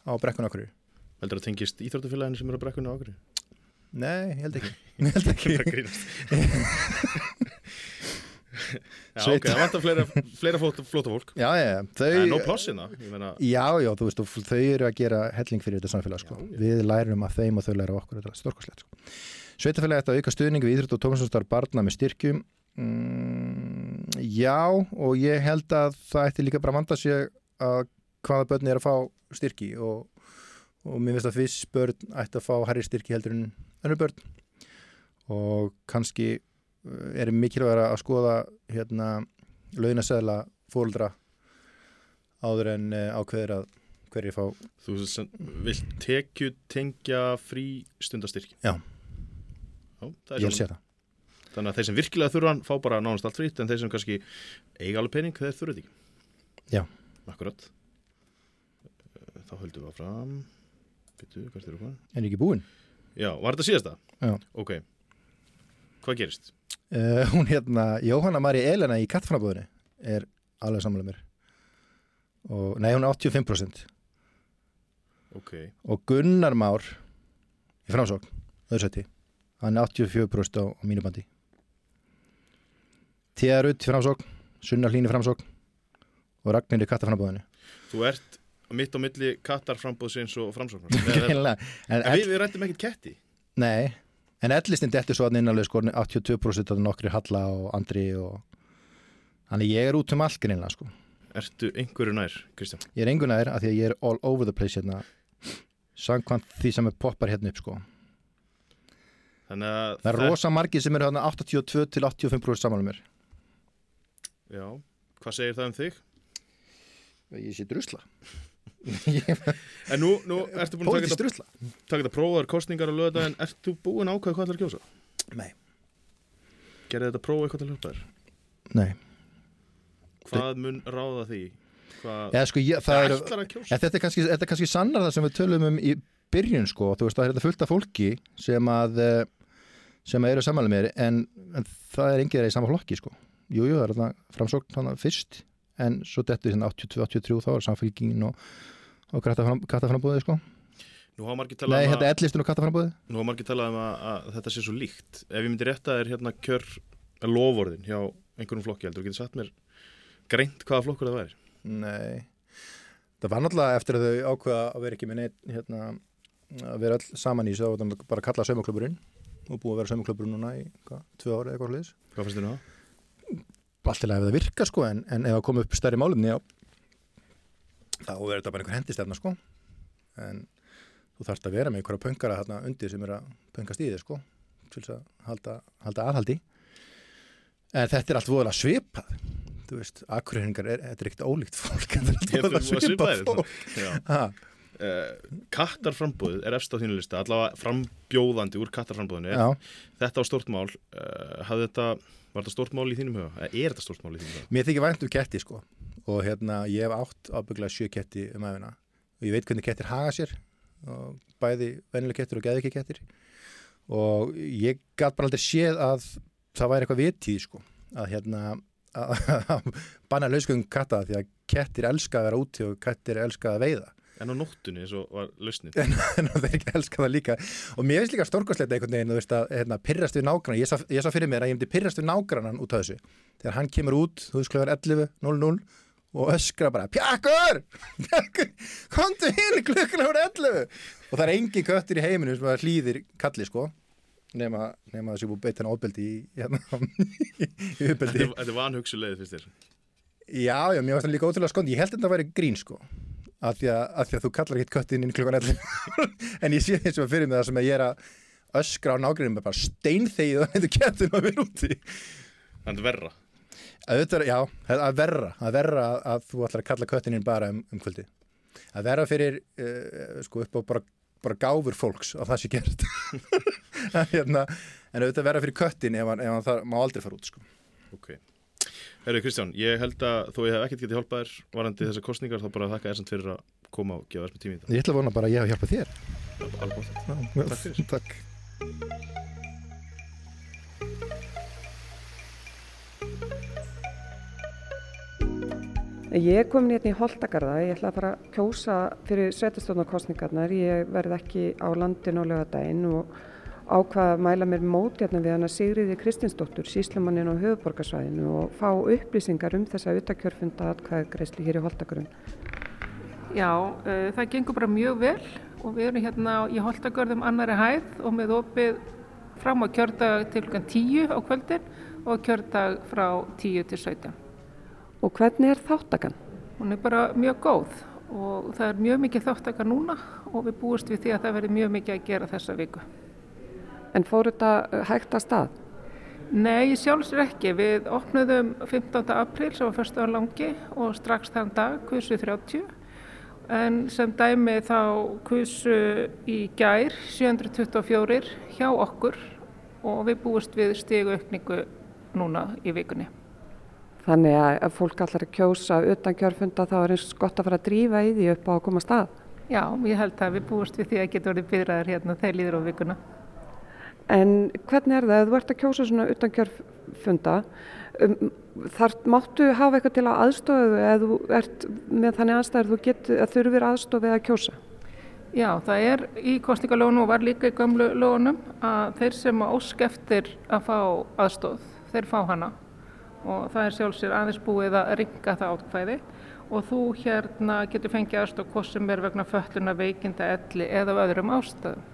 á brekkuna okkur
Heldur það tengist íþróttafélaginu sem eru á brekkunni á agurir?
Nei, ég held ekki Ég held ekki.
Já,
Sveit-
ok, það vantar fleira, fleira flóta, flóta fólk
Já, já, já,
Það er nóg
þau
plássina ég meina,
Já, já, þú veist, þau eru að gera helling fyrir þetta samfélag, sko. Við lærum að þeim og þau læra okkur, þetta er stórkoslegt, sko. Sveitafélagi ætti að auka stuðning við íþrótt og tónlistarstar barna með styrkjum. Mm, já, og ég held að það ætti líka bara að vanda sig að hvaða börn er að fá styrki og, og mér finnst að fyrst börn ætti að fá herri styrki heldur en önnur börn og kannski er mikilvægur að skoða hérna launasæðla fóldra áður en uh, ákveður að hverju fá
Þú vilt tekju tengja frí stundastyrki
Já.
Já, það er
ég vil sé það.
Þannig að þeir sem virkilega þurfa hann fá bara nánast allt frýtt en þeir sem kannski eiga alveg pening þeir þetta ekki
Já.
Akkurat Eh, Þá höldum við áfram Byttu, hvert eru hvað?
En ekki búinn.
Já, var þetta síðasta?
Já.
Ok Hvað gerist?
Uh, hún hérna, Jóhanna Mari Elena í kattfannabúðinu er alveg samlega mér. Og, nei, hún er 85%.
Ok,
Og Gunnar Már í framsókn, öðru seti, hann er 84% á, á mínu bandi. Tíða Rutt í framsókn, Sunna Hlín í framsókn og Ragnir í kattafannabúðinu.
þú ert mitt á milli kattarframbóðsins og
Greinlega. En,
en við, við rættum ekkert ketti
Nei, en ellistinn dettur svo að innanlega sko 82% af nokkri Halla og Andri og þannig ég er út um allt greinlega sko.
Ertu einhverju nær, Kristján?
Ég er engun aðeir að því að ég er all over the place hérna samkvæmt því sem er poppar hérna upp sko.
Þannig að
Það er rosa margir sem eru hérna 82 til 85% saman um mér.
Já, hvað segir það um þig?
Ég sé drusla.
En nú, nú ertu búin að taka þetta, taka þetta prófar kostningar á lögðan en ertu búin að ákvæða hvað ætlar að kjósa?
Nei.
Gerði þetta prófa eitthvað til að þér?
Nei.
Hvað mun ráða því? Hvað
Ja, sko, ég, það
það
er,
að kjósa?
en þetta er kannski, þetta er kannski sannar það sem við tölum um í byrjun sko. Þú veist, það er þetta fullt af fólki sem að eh, sem eru samanlega mér en, en það er engið í sama flokki sko. Jú, jú, það er þarna framsókn fyrst en svo dettur hérna 82-83 þá er samfélgingin og, og kattaframbúðið sko. Nei,
um,
hérna
að,
ellistin og kattaframbúðið.
nú hafa margir talað um að, að þetta sé svo líkt Ef ég myndi rétta þér hérna kjör lovorðin hjá einhverjum flokki heldur, getur sagt mér greint hvaða flokkur það væri
Nei. Það var náttúrulega eftir að þau ákveða að vera ekki með neitt hérna, að vera öll saman í þessu bara að kalla saumakluburinn og búið að vera saumakluburinn núna í hvað, tvö ári eða eitthvað hliðis.
Hvað finnst þér nú það?
Allt til að ef það virka sko en, en ef það kom upp stærri málumni já, þá verður þetta bara einhver hendistefna sko. En þú þarfst að vera með einhverja pöngara þarna undir sem er að pöngast í þið sko til þess að halda, halda aðhaldi. En þetta er allt voðalega svipað. Þú veist, akkurreiningar er, þetta er ekkert ólíkt fólk þetta er voðalega svipað
þér
fólk.
Uh, kattarframbúðið er efst á þínu lista allavega frambjóðandi úr kattarframbúðinu
já,
þetta á stort mál. Uh, hafði þetta, var þetta stort mál í þínum huga? Eða er þetta stort mál í þínum huga?
mér þykir vænt um ketti sko. Og hérna, ég hef átt ábygglega sjö ketti um æfina og ég veit hvernig kettir haga sér. Og bæði vennilega kettir og geði ekki kettir. Og ég gæt bara aldrei séð að það væri eitthvað vitíð sko. Að hérna að banna lausgöngum katta því að kettir elska að vera úti og kettir elska að veiða
En á nóttunni eins og var lausnið
en þeir ekki elska það líka. Og mér finnst líka stórkosleita einhvern veginn þú veist að hérna, pyrrast við nágrann. Ég, ég sá fyrir mér að ég myndi pyrrast við nágrannan út af þessu. Þegar hann kemur út, þú veist klukkan 11.00 og öskra bara Pjakkur, Pjakkur komdu hér klukkan ár 11 og það er engin köttur í heiminu sem að hlýðir kalli sko. Nema, nema þessi búið beitt hann óbeldi í, hérna, í uppeldi
Þetta er vanhugsu leið fyrst þér?
Já, já, mér varst það líka ótrúlega skondi. Ég held að þetta væri grín, sko. Af því að, að, því að þú kallar ekki köttin inn klukkan 11. en ég sé eins og fyrir mig það sem að ég er að öskra á nágrunum með bara steinþegið og þetta kettin að vera úti.
Þannig verra
Auðvitað, já, það er verra. Er verra að, að þú ætlar að kalla köttin inn bara um, um kvöldi. Er verra fyrir, uh, sko, upp á bara, bara gáfur fólks að það sé gert. hérna, en auðvitað verra fyrir köttin ef hann, ef hann það má aldrei fara út, sko.
Ok Herru Kristján, ég held að þó ég hef ekkert getið hjálpað þér varandi þessar kostningar þá bara þakka þér samt fyrir að koma og gefa þess með tími í
Ég ætla að vona bara að ég hef hjálpað þér.
þetta Alveg gott
Já,
Takk fyrir.
Takk.
Ég er komin hérna í Holtagarða, ég ætla að fara að kjósa fyrir sveitastjórnarkostningarnar, ég verð ekki á landinu á lögadaginn og ákvaða að mæla mér mót hérna við hana Sigriði Kristinsdóttur, síslamannin á höfuborgarsvæðinu og fá upplýsingar um þessa utakjörfunda atkvæðagreislu hér í Holtagrun.
Já, uh, það gengur bara mjög vel og við erum hérna í Holtagörðum annari hæð og með opið fram á kjördag til klukkan 10 á kvöldin og kjördag frá 10 til 17.
Og hvernig er þáttakan?
Hún er bara mjög góð og það er mjög mikið þáttaka núna og við búist við því að það verður mjög mikið að gera þessa viku.
En fór þetta uh, hægt að stað?
Nei, sjálfsögur ekki. Við opnuðum 15. apríl sem var fyrstaðan langi og strax þann dag kusu 30 en sem dæmi þá kusu í gær 724 hjá okkur og við búist við stigu aukningu núna í vikunni.
Þannig að ef fólk allar að kjósa utan kjörfunda þá er eins gott að fara að drífa í því upp á að koma að stað.
Já, ég held að við búist við því að geta verið byrðaðar hérna þegar líður á vikuna.
En hvernig er það, ef þú ert að kjósa svona utan kjörfunda, um, þar máttu hafa eitthvað til að aðstofu eða þú ert með þannig aðstæður þú getur að þurfir aðstofið að kjósa?
Já, það er í kostningalónu og var líka í gamlu lónum að þeir sem ósk eftir að fá aðstof, þeir fá hana og það er sjálfsögur aðeins búið að ringa það átkvæði og þú hérna getur fengið aðstof hvort sem er vegna fölluna veikinda elli eða öðrum ástæðum.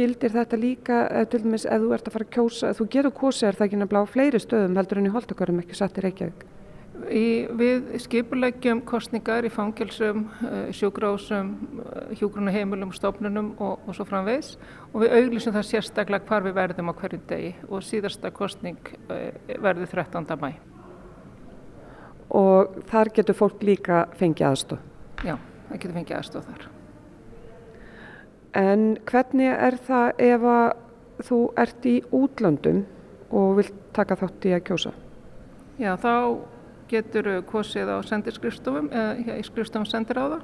Gildir þetta líka, ef, til dæmis, ef þú ert að fara að kjósa, þú gerur kosið er það ekki nefnilega á fleiri stöðum heldur en í Holtakarum ekki satt í Reykjavík?
Í, við skipuleggjum kostningar í fangilsum, sjúgrásum, hjúgrunaheimilum, stofnunum og, og svo framvegs og við auglísum það sérstaklega hvar við verðum á hverju degi og síðasta kostning verður 13. mæ.
Og þar getur fólk líka fengið aðstof?
Já, það getur fengið aðstof þar.
En hvernig er það ef að þú ert í útlöndum og vilt taka þátt í að kjósa?
Já, þá getur kosið á sendirskrifstofum eða í skrifstofum sendiráða,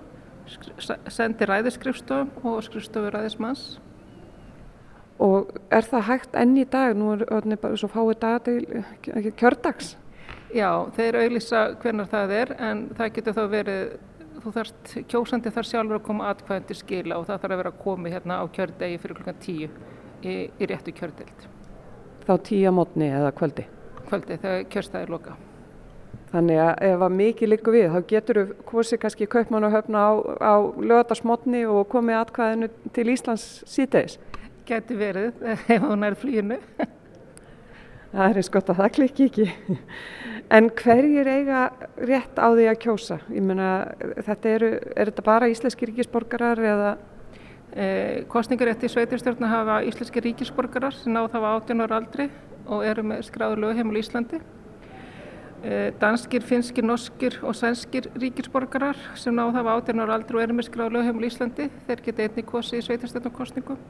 sendiræðiskrifstofum og skrifstofu ræðismanns.
Og er það hægt enn í dag? Nú er það bara svo fáið dag til kjördags.
Já, þeir auðlýsa hvernig það er en það getur þá verið, þú þarft, kjósandi þarf sjálfur að koma atkvæðin til skila og það þarf að vera að komi hérna á kjördegi fyrir klukkan tíu í, í réttu kjördild.
Þá tíu á mótni eða kvöldi?
Kvöldi þegar kjörstæðir loka.
Þannig að ef að mikið líku við, þá getur þú kosið kannski kaupmann og höfna á, á lögadagsmotni og komið atkvæðinu til Íslands síðdeis?
Gæti verið ef hún er flýinu.
Það er eins gott að það klikki ekki. En hverjir eiga rétt á því að kjósa? Ég meina, þetta eru, er þetta bara íslenski ríkisborgarar eða?
Eh, kostningarétt í sveitirstjórna hafa íslenski ríkisborgarar sem náð hafa 18 ára aldri og eru með skráður lögheimil í Íslandi. Eh, danskir, finskir, norskir og sænskir ríkisborgarar sem náð hafa 18 ára aldri og eru með skráður lögheimil í Íslandi. Þeir geta einnig kosið í sveitirstjórnarkostningum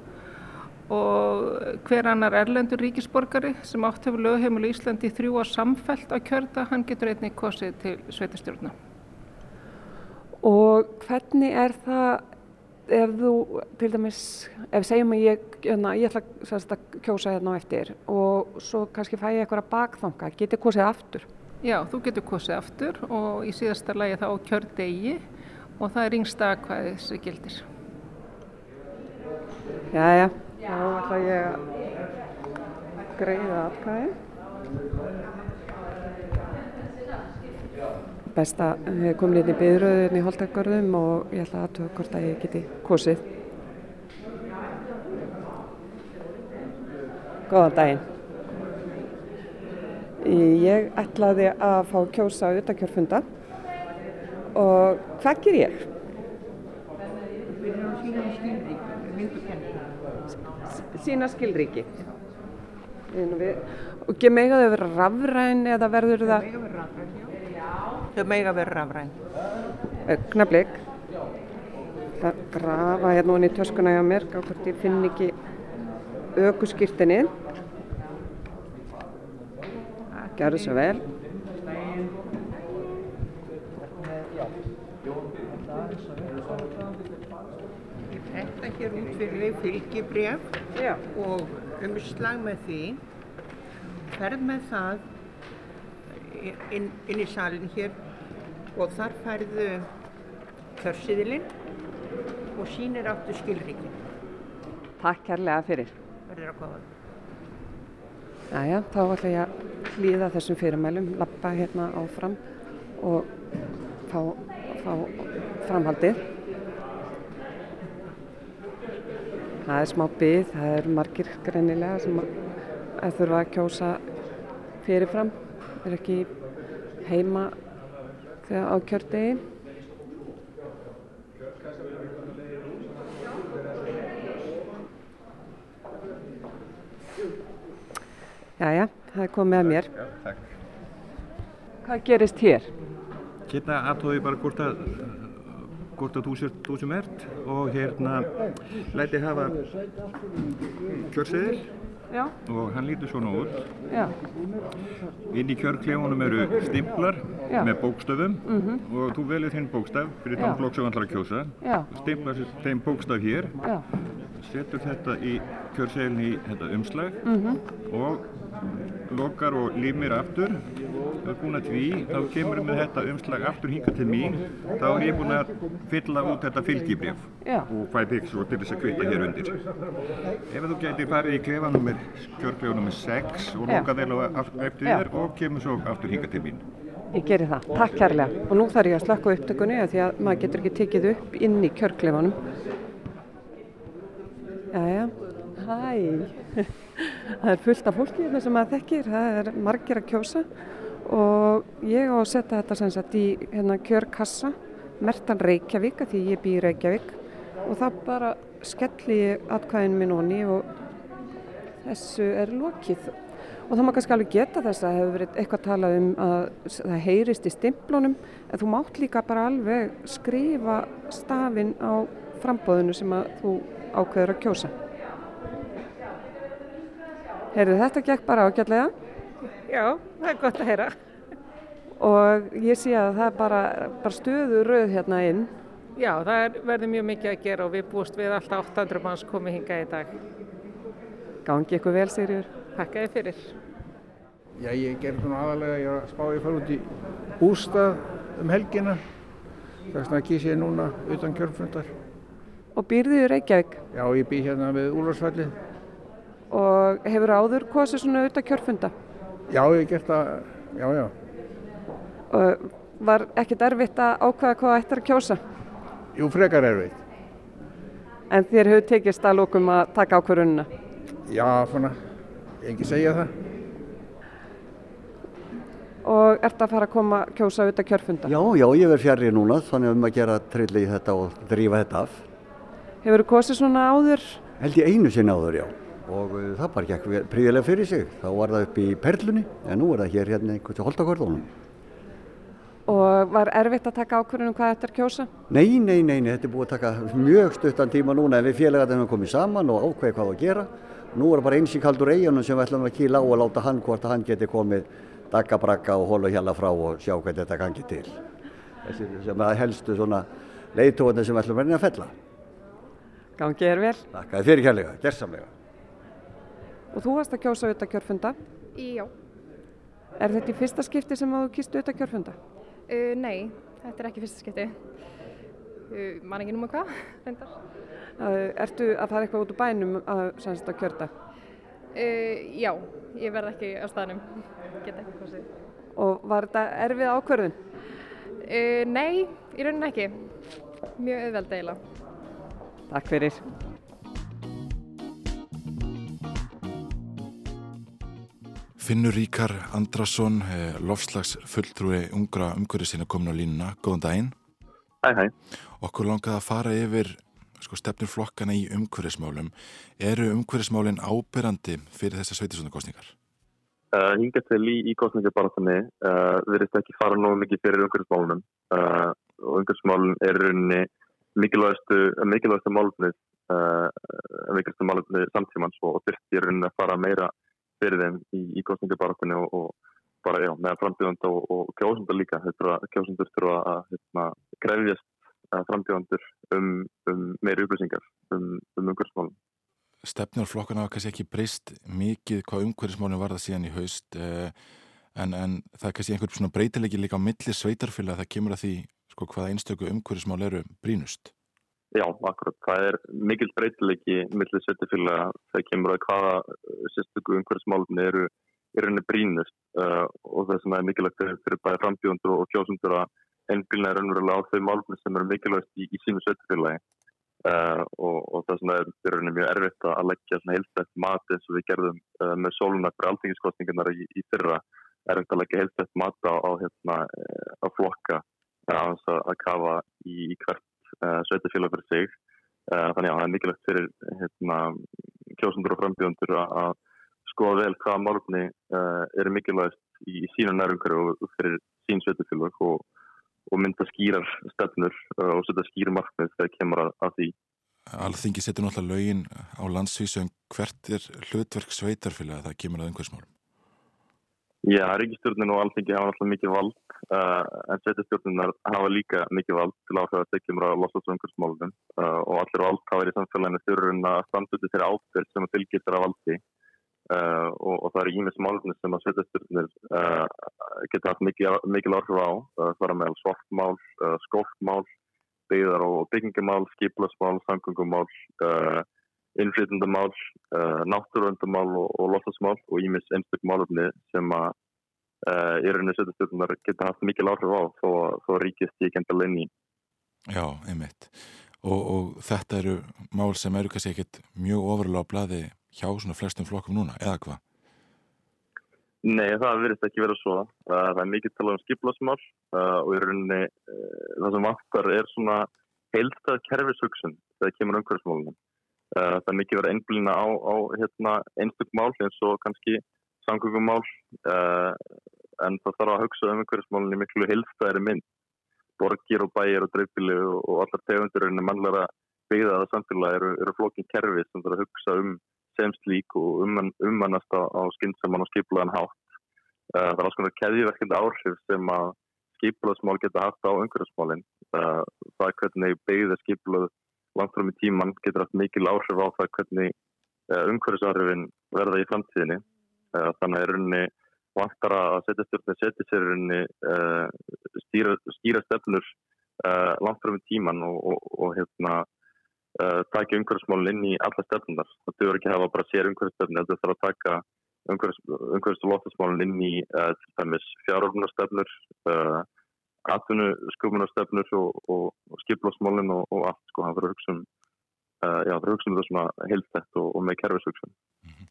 og hver annar erlendur ríkisborgari sem átt hefur lögheimil í Íslandi þrjú ár samfellt á kjörda, hann getur einnig kosið til sveitastjórna.
Og hvernig er það ef þú, til dæmis, ef segjum að ég, hérna, ég ætla sérst, að kjósa hérna á eftir og svo kannski fæ ég eitthvað bakþanga, getur kosið aftur?
Já, þú getur kosið aftur og í síðasta lagi þá kjördegi og það er yngsta aðkvæðið sem gildir.
Jæja, þá ætla ég að greiða aðkvæði. Best að við komum inn í byðröðun í Holtagörðum og ég ætla aðtöða hvort að ég geti kosið. Góðan daginn. Ég ætlaði að fá kjósa utakjörfunda og hvað ger ég? Sína skilríki. Og ekki mega þau vera rafræn eða verður það?
Þau mega vera rafræn.
Ögnablik. Það grafa hérna honni í töskuna hjá mér, hvort ég finn ekki ökuskýrtinni. Gjör þessu vel.
Ég prenta hér út fyrir þau fylgibref
Já.
og umslag með því. Ferð með það inn, inn í salin hér og þar færðu kjörsiðilinn og sínir áttu skilríkin.
Takk kærlega fyrir.
umferðir að koma.
Jæja, þá ætla ég að hlýða þessum fyrirmælum, lappa hérna áfram og fá, fá framhaldið. Það er smá byggð, það er margir greinilega sem að, þurfa að kjósa fyrirfram, er ekki heima þegar á kjördegi. Jæja, það er komið að mér.
Já, takk.
Hvað gerist hér?
Hérna aðtóði bara hvort að hvort að þú sér þú sem ert og hérna læti hafa kjörseðil og hann lítur svona út.
Já,
Inn í kjörklefunum eru stimplar
Já.
með bókstöfum
Mhm.
og þú velur þinn bókstaf fyrir þann flokk sem þú ætlar að kjósa. Stimplar þeim bókstaf hér,
já,
setur þetta í kjörseðilin í þetta umslag
mhm,
og lokar og límir aftur þú er búin að því, þá kemur með þetta umslag aftur hinga til mín þá er ég búin að fylla út þetta fylgibrif
Já.
og fæ svo til þess að kvitta hér undir ef þú gæti farið í klefa nummer kjörklefa nummer 6 og
Já.
loka vel á af- eftir þér og kemur svo aftur hinga til mín
ég geri það. Takk kærlega. Og nú þarf ég að slökka á upptökunni því að maður getur ekki tekið upp inn í kjörkleifanum. Jæja, hæ. Það er fullt af fólki hérna sem maður þekkir, það er margir að kjósa og ég á að setja þetta sem sagt í hérna, kjörkassa, mertan Reykjavík að því ég bý í Reykjavík og það bara skelli atkvæðin minn onni og þessu er lokið. Og það má kannski alveg geta þess að það hefur verið eitthvað talað um að það heyrist í stimplunum en þú mátt líka bara alveg skrifa stafinn á frambóðinu sem að þú ákveður að kjósa. Heyrðu, þetta gekk bara ágætlega
Já, það er gott að heyra.
og ég sé að það er bara, bara stöðu rauð hérna inn.
Já, það er, verður mjög mikið að gera og við búist við alltaf 800 manns komið hingað í dag.
Gangi ykkur vel, Sigriður.
Takk eða fyrir.
Já, ég gerði svona aðalega, ég var að spá ég að fara út í bústað um helgina. Þess vegna kýs ég núna utan kjörfundar.
Og býrðu í Reykjavík
Já, ég bý hérna við Úlarsfælli.
og hefur áður kosið svona auðvitað kjörfunda.
Já, ég hef gert það, já, já.
Og var ekkert erfitt að ákveða hvað ættir að kjósa.
Jú, frekar erfitt.
En þér hefur tekist að lókum að taka ákvörununa.
Já, svona, ég ekki segja það.
Og ert að fara að koma að kjósa auðvitað kjörfunda.
Já, já, ég verð fjarrir núna, þannig að gera trilli í þetta og drífa þetta af.
Hefur þú kosið svona áður?
Held ég einu sinni áður, já. Og uh, það bara gekk prýðilega fyrir sig. Þá var það upp í Perlunni, en nú er það hér hérna einhvern til Holtakvörðunum.
Og var erfitt að taka ákvörunum hvað ættir að kjósa?
Nei, nei, nei, nei, þetta er búið að taka mjög stuttan tíma núna en við félagarnir höfum komið saman og ákveðið hvað að gera. Nú er bara eins í kaldur eigunum sem við ætlum að kýla á og láta hann hvort að hann geti komið daggabrakka og hóla hjalla frá og sjá hvernig þetta gangi til. Þessi sem að helstu svona leiðtóðanir sem við ætlum að reyna að fella.
Gangi er vel.
Þakka þér fyrir kærlega, gersamlega.
Og þú varst að kjósa auðvitað kjörfunda.
Já,
Er þetta í fyrsta skipti sem að þú kýst auðvitað kjörfunda?
uh, nei, þetta er ekki fyrsta skipti. Uh, man ekki núma hvað, reyndar.
Uh, ertu að fara eitthvað út úr bænum að, að kjörda?
Uh, já, ég verð ekki á staðnum, get ekki kosið.
Og var þetta erfið ákvörðun?
Uh, nei, í rauninni ekki. Mjög auðveld eiginlega.
Takk fyrir.
Finnur Ríkar Andrason, eh, lofslagsfulltrúi ungra umhverfið sinna komin á línuna. Góðan daginn.
Hæ, hæ.
Okkur langaði að fara yfir sko, stefnur flokkana í umhverfismálum. Eru umhverfismálin ábyrrandi fyrir þessar sveitisvöndakostningar?
Uh, hingað til í, í kostningabarðinni uh, verðist ekki fara nógu mikið fyrir umhverfismálunum uh, og umhverfismálun er rauninni mikilvægastu, uh, mikilvægastu málunni samtímans og, þurfti rauninni að fara meira fyrir þeim í, í kostningabarðinni og, og bara já, meðan frambjöðanda og, og kjósundur líka. Kjósundur þurfa að hérna, grefjast frambjöðandur um, um meiri upplýsingar um, um umhverfismálun
Stefnur flokkana hafa kannski ekki breyst mikið hvað umhverfismálin var það síðan í haust eh, en, en það er kannski einhver svona breytilegi líka á milli sveitarfélag það kemur að því sko, hvaða einstöku umhverfismál eru brínust.
Já, akkurat. Það er mikil breytileiki millir sveitafélaga þegar kemur að hvaða sérstöku umhverfsmálunni eru í rauninni brínust uh, og þess vegna er mikilvægt fyrir bæði frambjóndur og kjósundur að einbílna er raunverulega á þau málunni sem eru mikilvægt í, í sínu sveitafélagi uh, og, og þess vegna er í rauninni mjög erfitt að leggja heilstætt mat eins og við gerðum uh, með sóluna fyrir alltingiskostningarnar í, í fyrra erfitt að leggja heilstætt mat á, á, hérna, á flokka að, að kafa í, í hvert uh, sveitafélag fyrir sig uh, þannig að það er mikilvægt fyrir hérna, kjósundur og frambjöndur að skoða vel hvaða málumni uh, eru mikilvægst í, í sína nærumhverju og fyrir sín sveitafélag og, og mynda skýrar stefnur og setja skýra markmið þegar kemur að, að því
Alþingi setur náttúrulega lögin á landsvísu en hvert er hlutverk sveitarfélag að það kemur að einhversmálum?
Já, ríkistjórnin og alþingi hafa alltaf mikið vald uh, en setjastjórninar hafa líka mikið vald til áhrif að tekjum að losa svöngursmálunum uh, og allir vald hafa verið í samfélaginu þurrun að standuði þeirra áfell sem að fylgja þeirra valdi uh, og, og það eru ímis málunum sem að setjastjórnir geta haft mikið, mikið áhrif á það er meðal svartmál, skólkmál byggðar og byggingamál skiplasmál, samgöngumál innflytundamál, uh, náttúruvöndamál og, og losasmál og ímis einstak málöfni sem að uh, í rauninni setjastjórnar geta haft mikil áhrif á þó, þó ríkist ég kenda leini.
Já, einmitt. Og, og þetta eru mál sem eru kannski ekkit mjög ofurlega á bladi hjá svona flestum flokkum núna, eða hvað?
Nei, það verðist ekki verið svo. Uh, það er mikið talað um skiplasmál og í rauninni það sem vantar er svona heilstað kerfishugsun þegar kemur umhverfsmálunum. Uh, það er mikið verið einblýna á, á hérna, einstök mál eins og kannski samgöngumál. Uh, en það þarf að hugsa um einhverjusmálunni miklu hilstæðri mynd. Borgir og bæir og dreifbili og, allar tegundur en mannlega byggðaða samfélag eru, eru flokkin kerfi sem þarf að hugsa um semslík og um, ummannast á, skynnsamann og skiplaðan hátt. Uh, það er alls konar keðiverkandi áhrif sem að skiplaðsmál geta haft á einhverjusmálinn það er hvernig byggða skiplað langt fram í tíman getur haft mikil áhrif á það hvernig uh, umhverfisáhrifin verða í framtíðinni. Uh, þannig að rauninni vantar að setja stjórnir setja sér rauninni uh, stýra, stýra stefnur langt fram í tíman og, og, og hérna taka umhverfismálun inn í alla stefnunar. Það þurfur ekki að hafa bara sér umhverfisstefni, þetta þarf að taka umhverfis og lóttasmálun inn í fjárorgunarstefnur atvinnu skumunarstefnur og, og, og skiplásmálinn og, og allt sko, það fyrir að hugsa um uh, já, fyrir að hugsa um það svona heilstætt og með kerfishugsun. Mm
-hmm.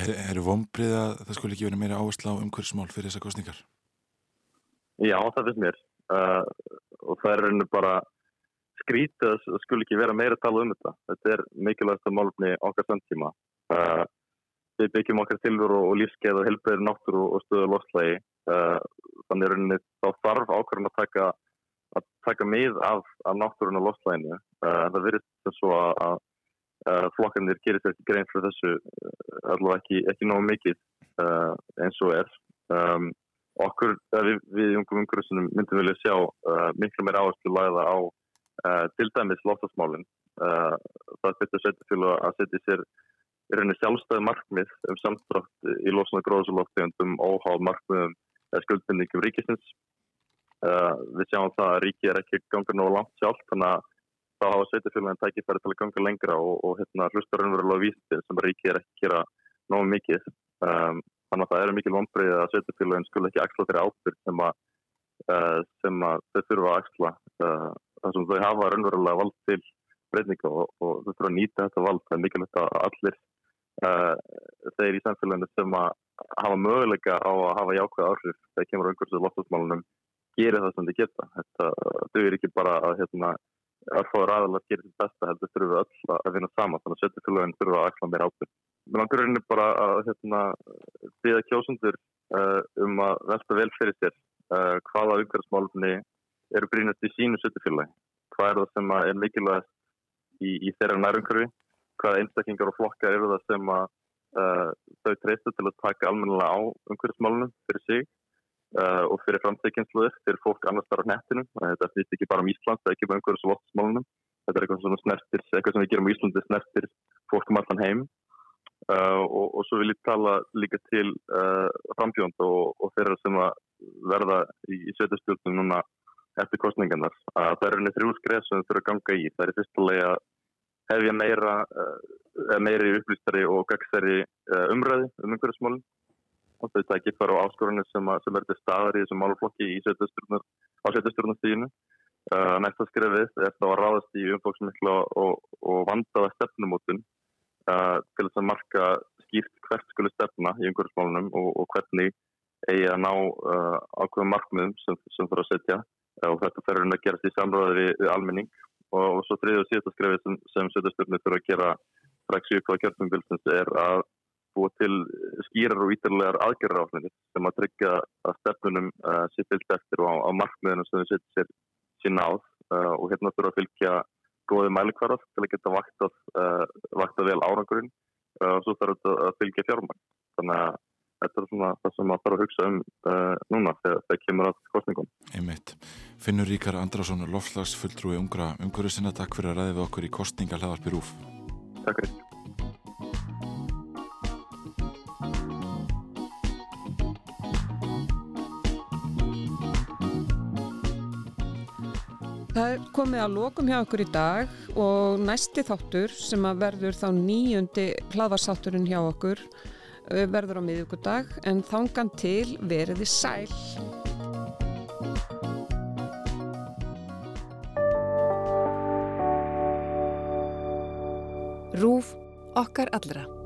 Er, er vonbrið að það skulle ekki verið meira áherslu á umhverfsmál fyrir þessa kostningar?
Já, það finnst mér. Uh, og það er rauninu bara skrítið að skulle ekki vera meira að tala um þetta. Þetta er mikilvægt að málumni okkar samtíma. Uh, við byggjum okkar tilveru og lífskeið og helbreyður náttúru og stöðu loslægi uh, þannig rauninni þá þarf ákveðin að taka, að taka mið af, af náttúrun og loslæginu. Uh, það verður þess að, að, að flokkarnir gerir ekki grein fyrir þessu uh, allavega ekki, ekki nógu mikið uh, eins og er. Um, okkur, við, við ungum umhverfisum myndum vilja sjá uh, miklu meira áherslu læða á uh, til dæmis loftasmálinn. Það fyrir setjafélag að setja sér í rauninni sjálfstæði markmið um samtrátt í losna gróðsóloftegundum óháð markmiðum skuldbindingum ríkisins. Uh, við sjáum það að ríki er ekki ganga nógu langt sjálf þannig að þá hafa sveitafélagin tækifæri til að ganga lengra og, og hérna, hlustar raunverulega vísið sem ríki er ekki gera nógu mikið. Um, þannig að það eru mikil vonbreið að sveitafélagin skul ekki axla þeirra ábyrg sem að, uh, sem að þau þurfa að axla. Uh, þar sem þau hafa raunverulega vald til breyninga og, og þau þurfa að nýta þetta vald. Það er mikilvægt að allir þeir í samfélaginu sem að hafa möguleika á að hafa jákvæða áhrif þegar kemur umhverfið og loftasmálunum gerir það sem þið geta. Þetta, þau eru ekki bara að hérna, erfáður aðalega gerir þetta besta, heldur þurfum við öll að vinna sama, þannig að setjafélagin þurfa að axla mér ábyrg. Mér langar rauninni bara að hérna, þýða kjósundur uh, um að velta vel fyrir sér uh, hvaða umhverfismálunni eru brínast í sínu setjafélagi. Hvað er það sem er mikilvægast í, í þeirra nærumhverfi, hvaða einstaklingar og flokkar eru það sem að Uh, þau treystu til að taka almennilega á umhverfismálunum fyrir sig uh, og fyrir framtækjensluður fyrir fólk annars þar á nettinu. Þetta snýst ekki bara um Ísland, það er ekki bara umhverfis og loftsmálunum. Þetta er eitthvað sem snertir, eitthvað sem við gerum í Íslandi snertir fólk um allan heim uh, og, og svo vil ég tala líka til frambjónd og, og þeirra sem verða í, í sveitastjórnum núna eftir kostningarnar að það eru þrjú skref sem þurfa að ganga í. Það er fyrstulega hefja meira, uh, meiri upplýstari og gagsari uh, umræði um umhverfismálinn og þau tækir fara á áskorunni sem, sem er til staðar í þessum málflokki í á setjastjórnastíðinu. Uh, næsta skrefið er þá að ráðast í umfóksmikla og, og vandaða stefnumótun uh, til þess að marka skýrt hvert skulle stefna í umhverfismálunum og, og hvernig eigi að ná uh, ákveðum markmiðum sem, sem fyrir að setja. Og þetta fyrir að gerast í samráði við, við almenning og, og svo þriðið og síðasta skrefið sem, sem setjastjórnir fyrir að gera strax í uppáða kjörnumbilsins er að búa til skýrar og ítarlegar aðgerðaráfnir sem að tryggja að stefnunum uh, sé fylgt eftir og á, á markmiðunum sem þau setja sér sín náð uh, og hérna þurfa að fylgja góði mælikvarað til að geta vaktað, uh, vaktað vel árangurinn og svo þarf þetta að fylgja fjármæn. Þannig að þetta er svona það sem maður þarf að hugsa um uh, núna þegar það kemur að kostningum.
Einmitt. Finnur Ríkar Andrason, lofslagsfulltrúi ungra umhverju sinna, takk fyrir að ræði við okkur í kostninga hlaðarpi Rúf.
Takk fyrir.
Það er komið að lokum hjá okkur í dag og næsti þáttur sem að verður þá nýjundi hlaðvarsátturinn hjá okkur verður á miðugudag en þangan til veriði sæl.
Rúf okkar allra.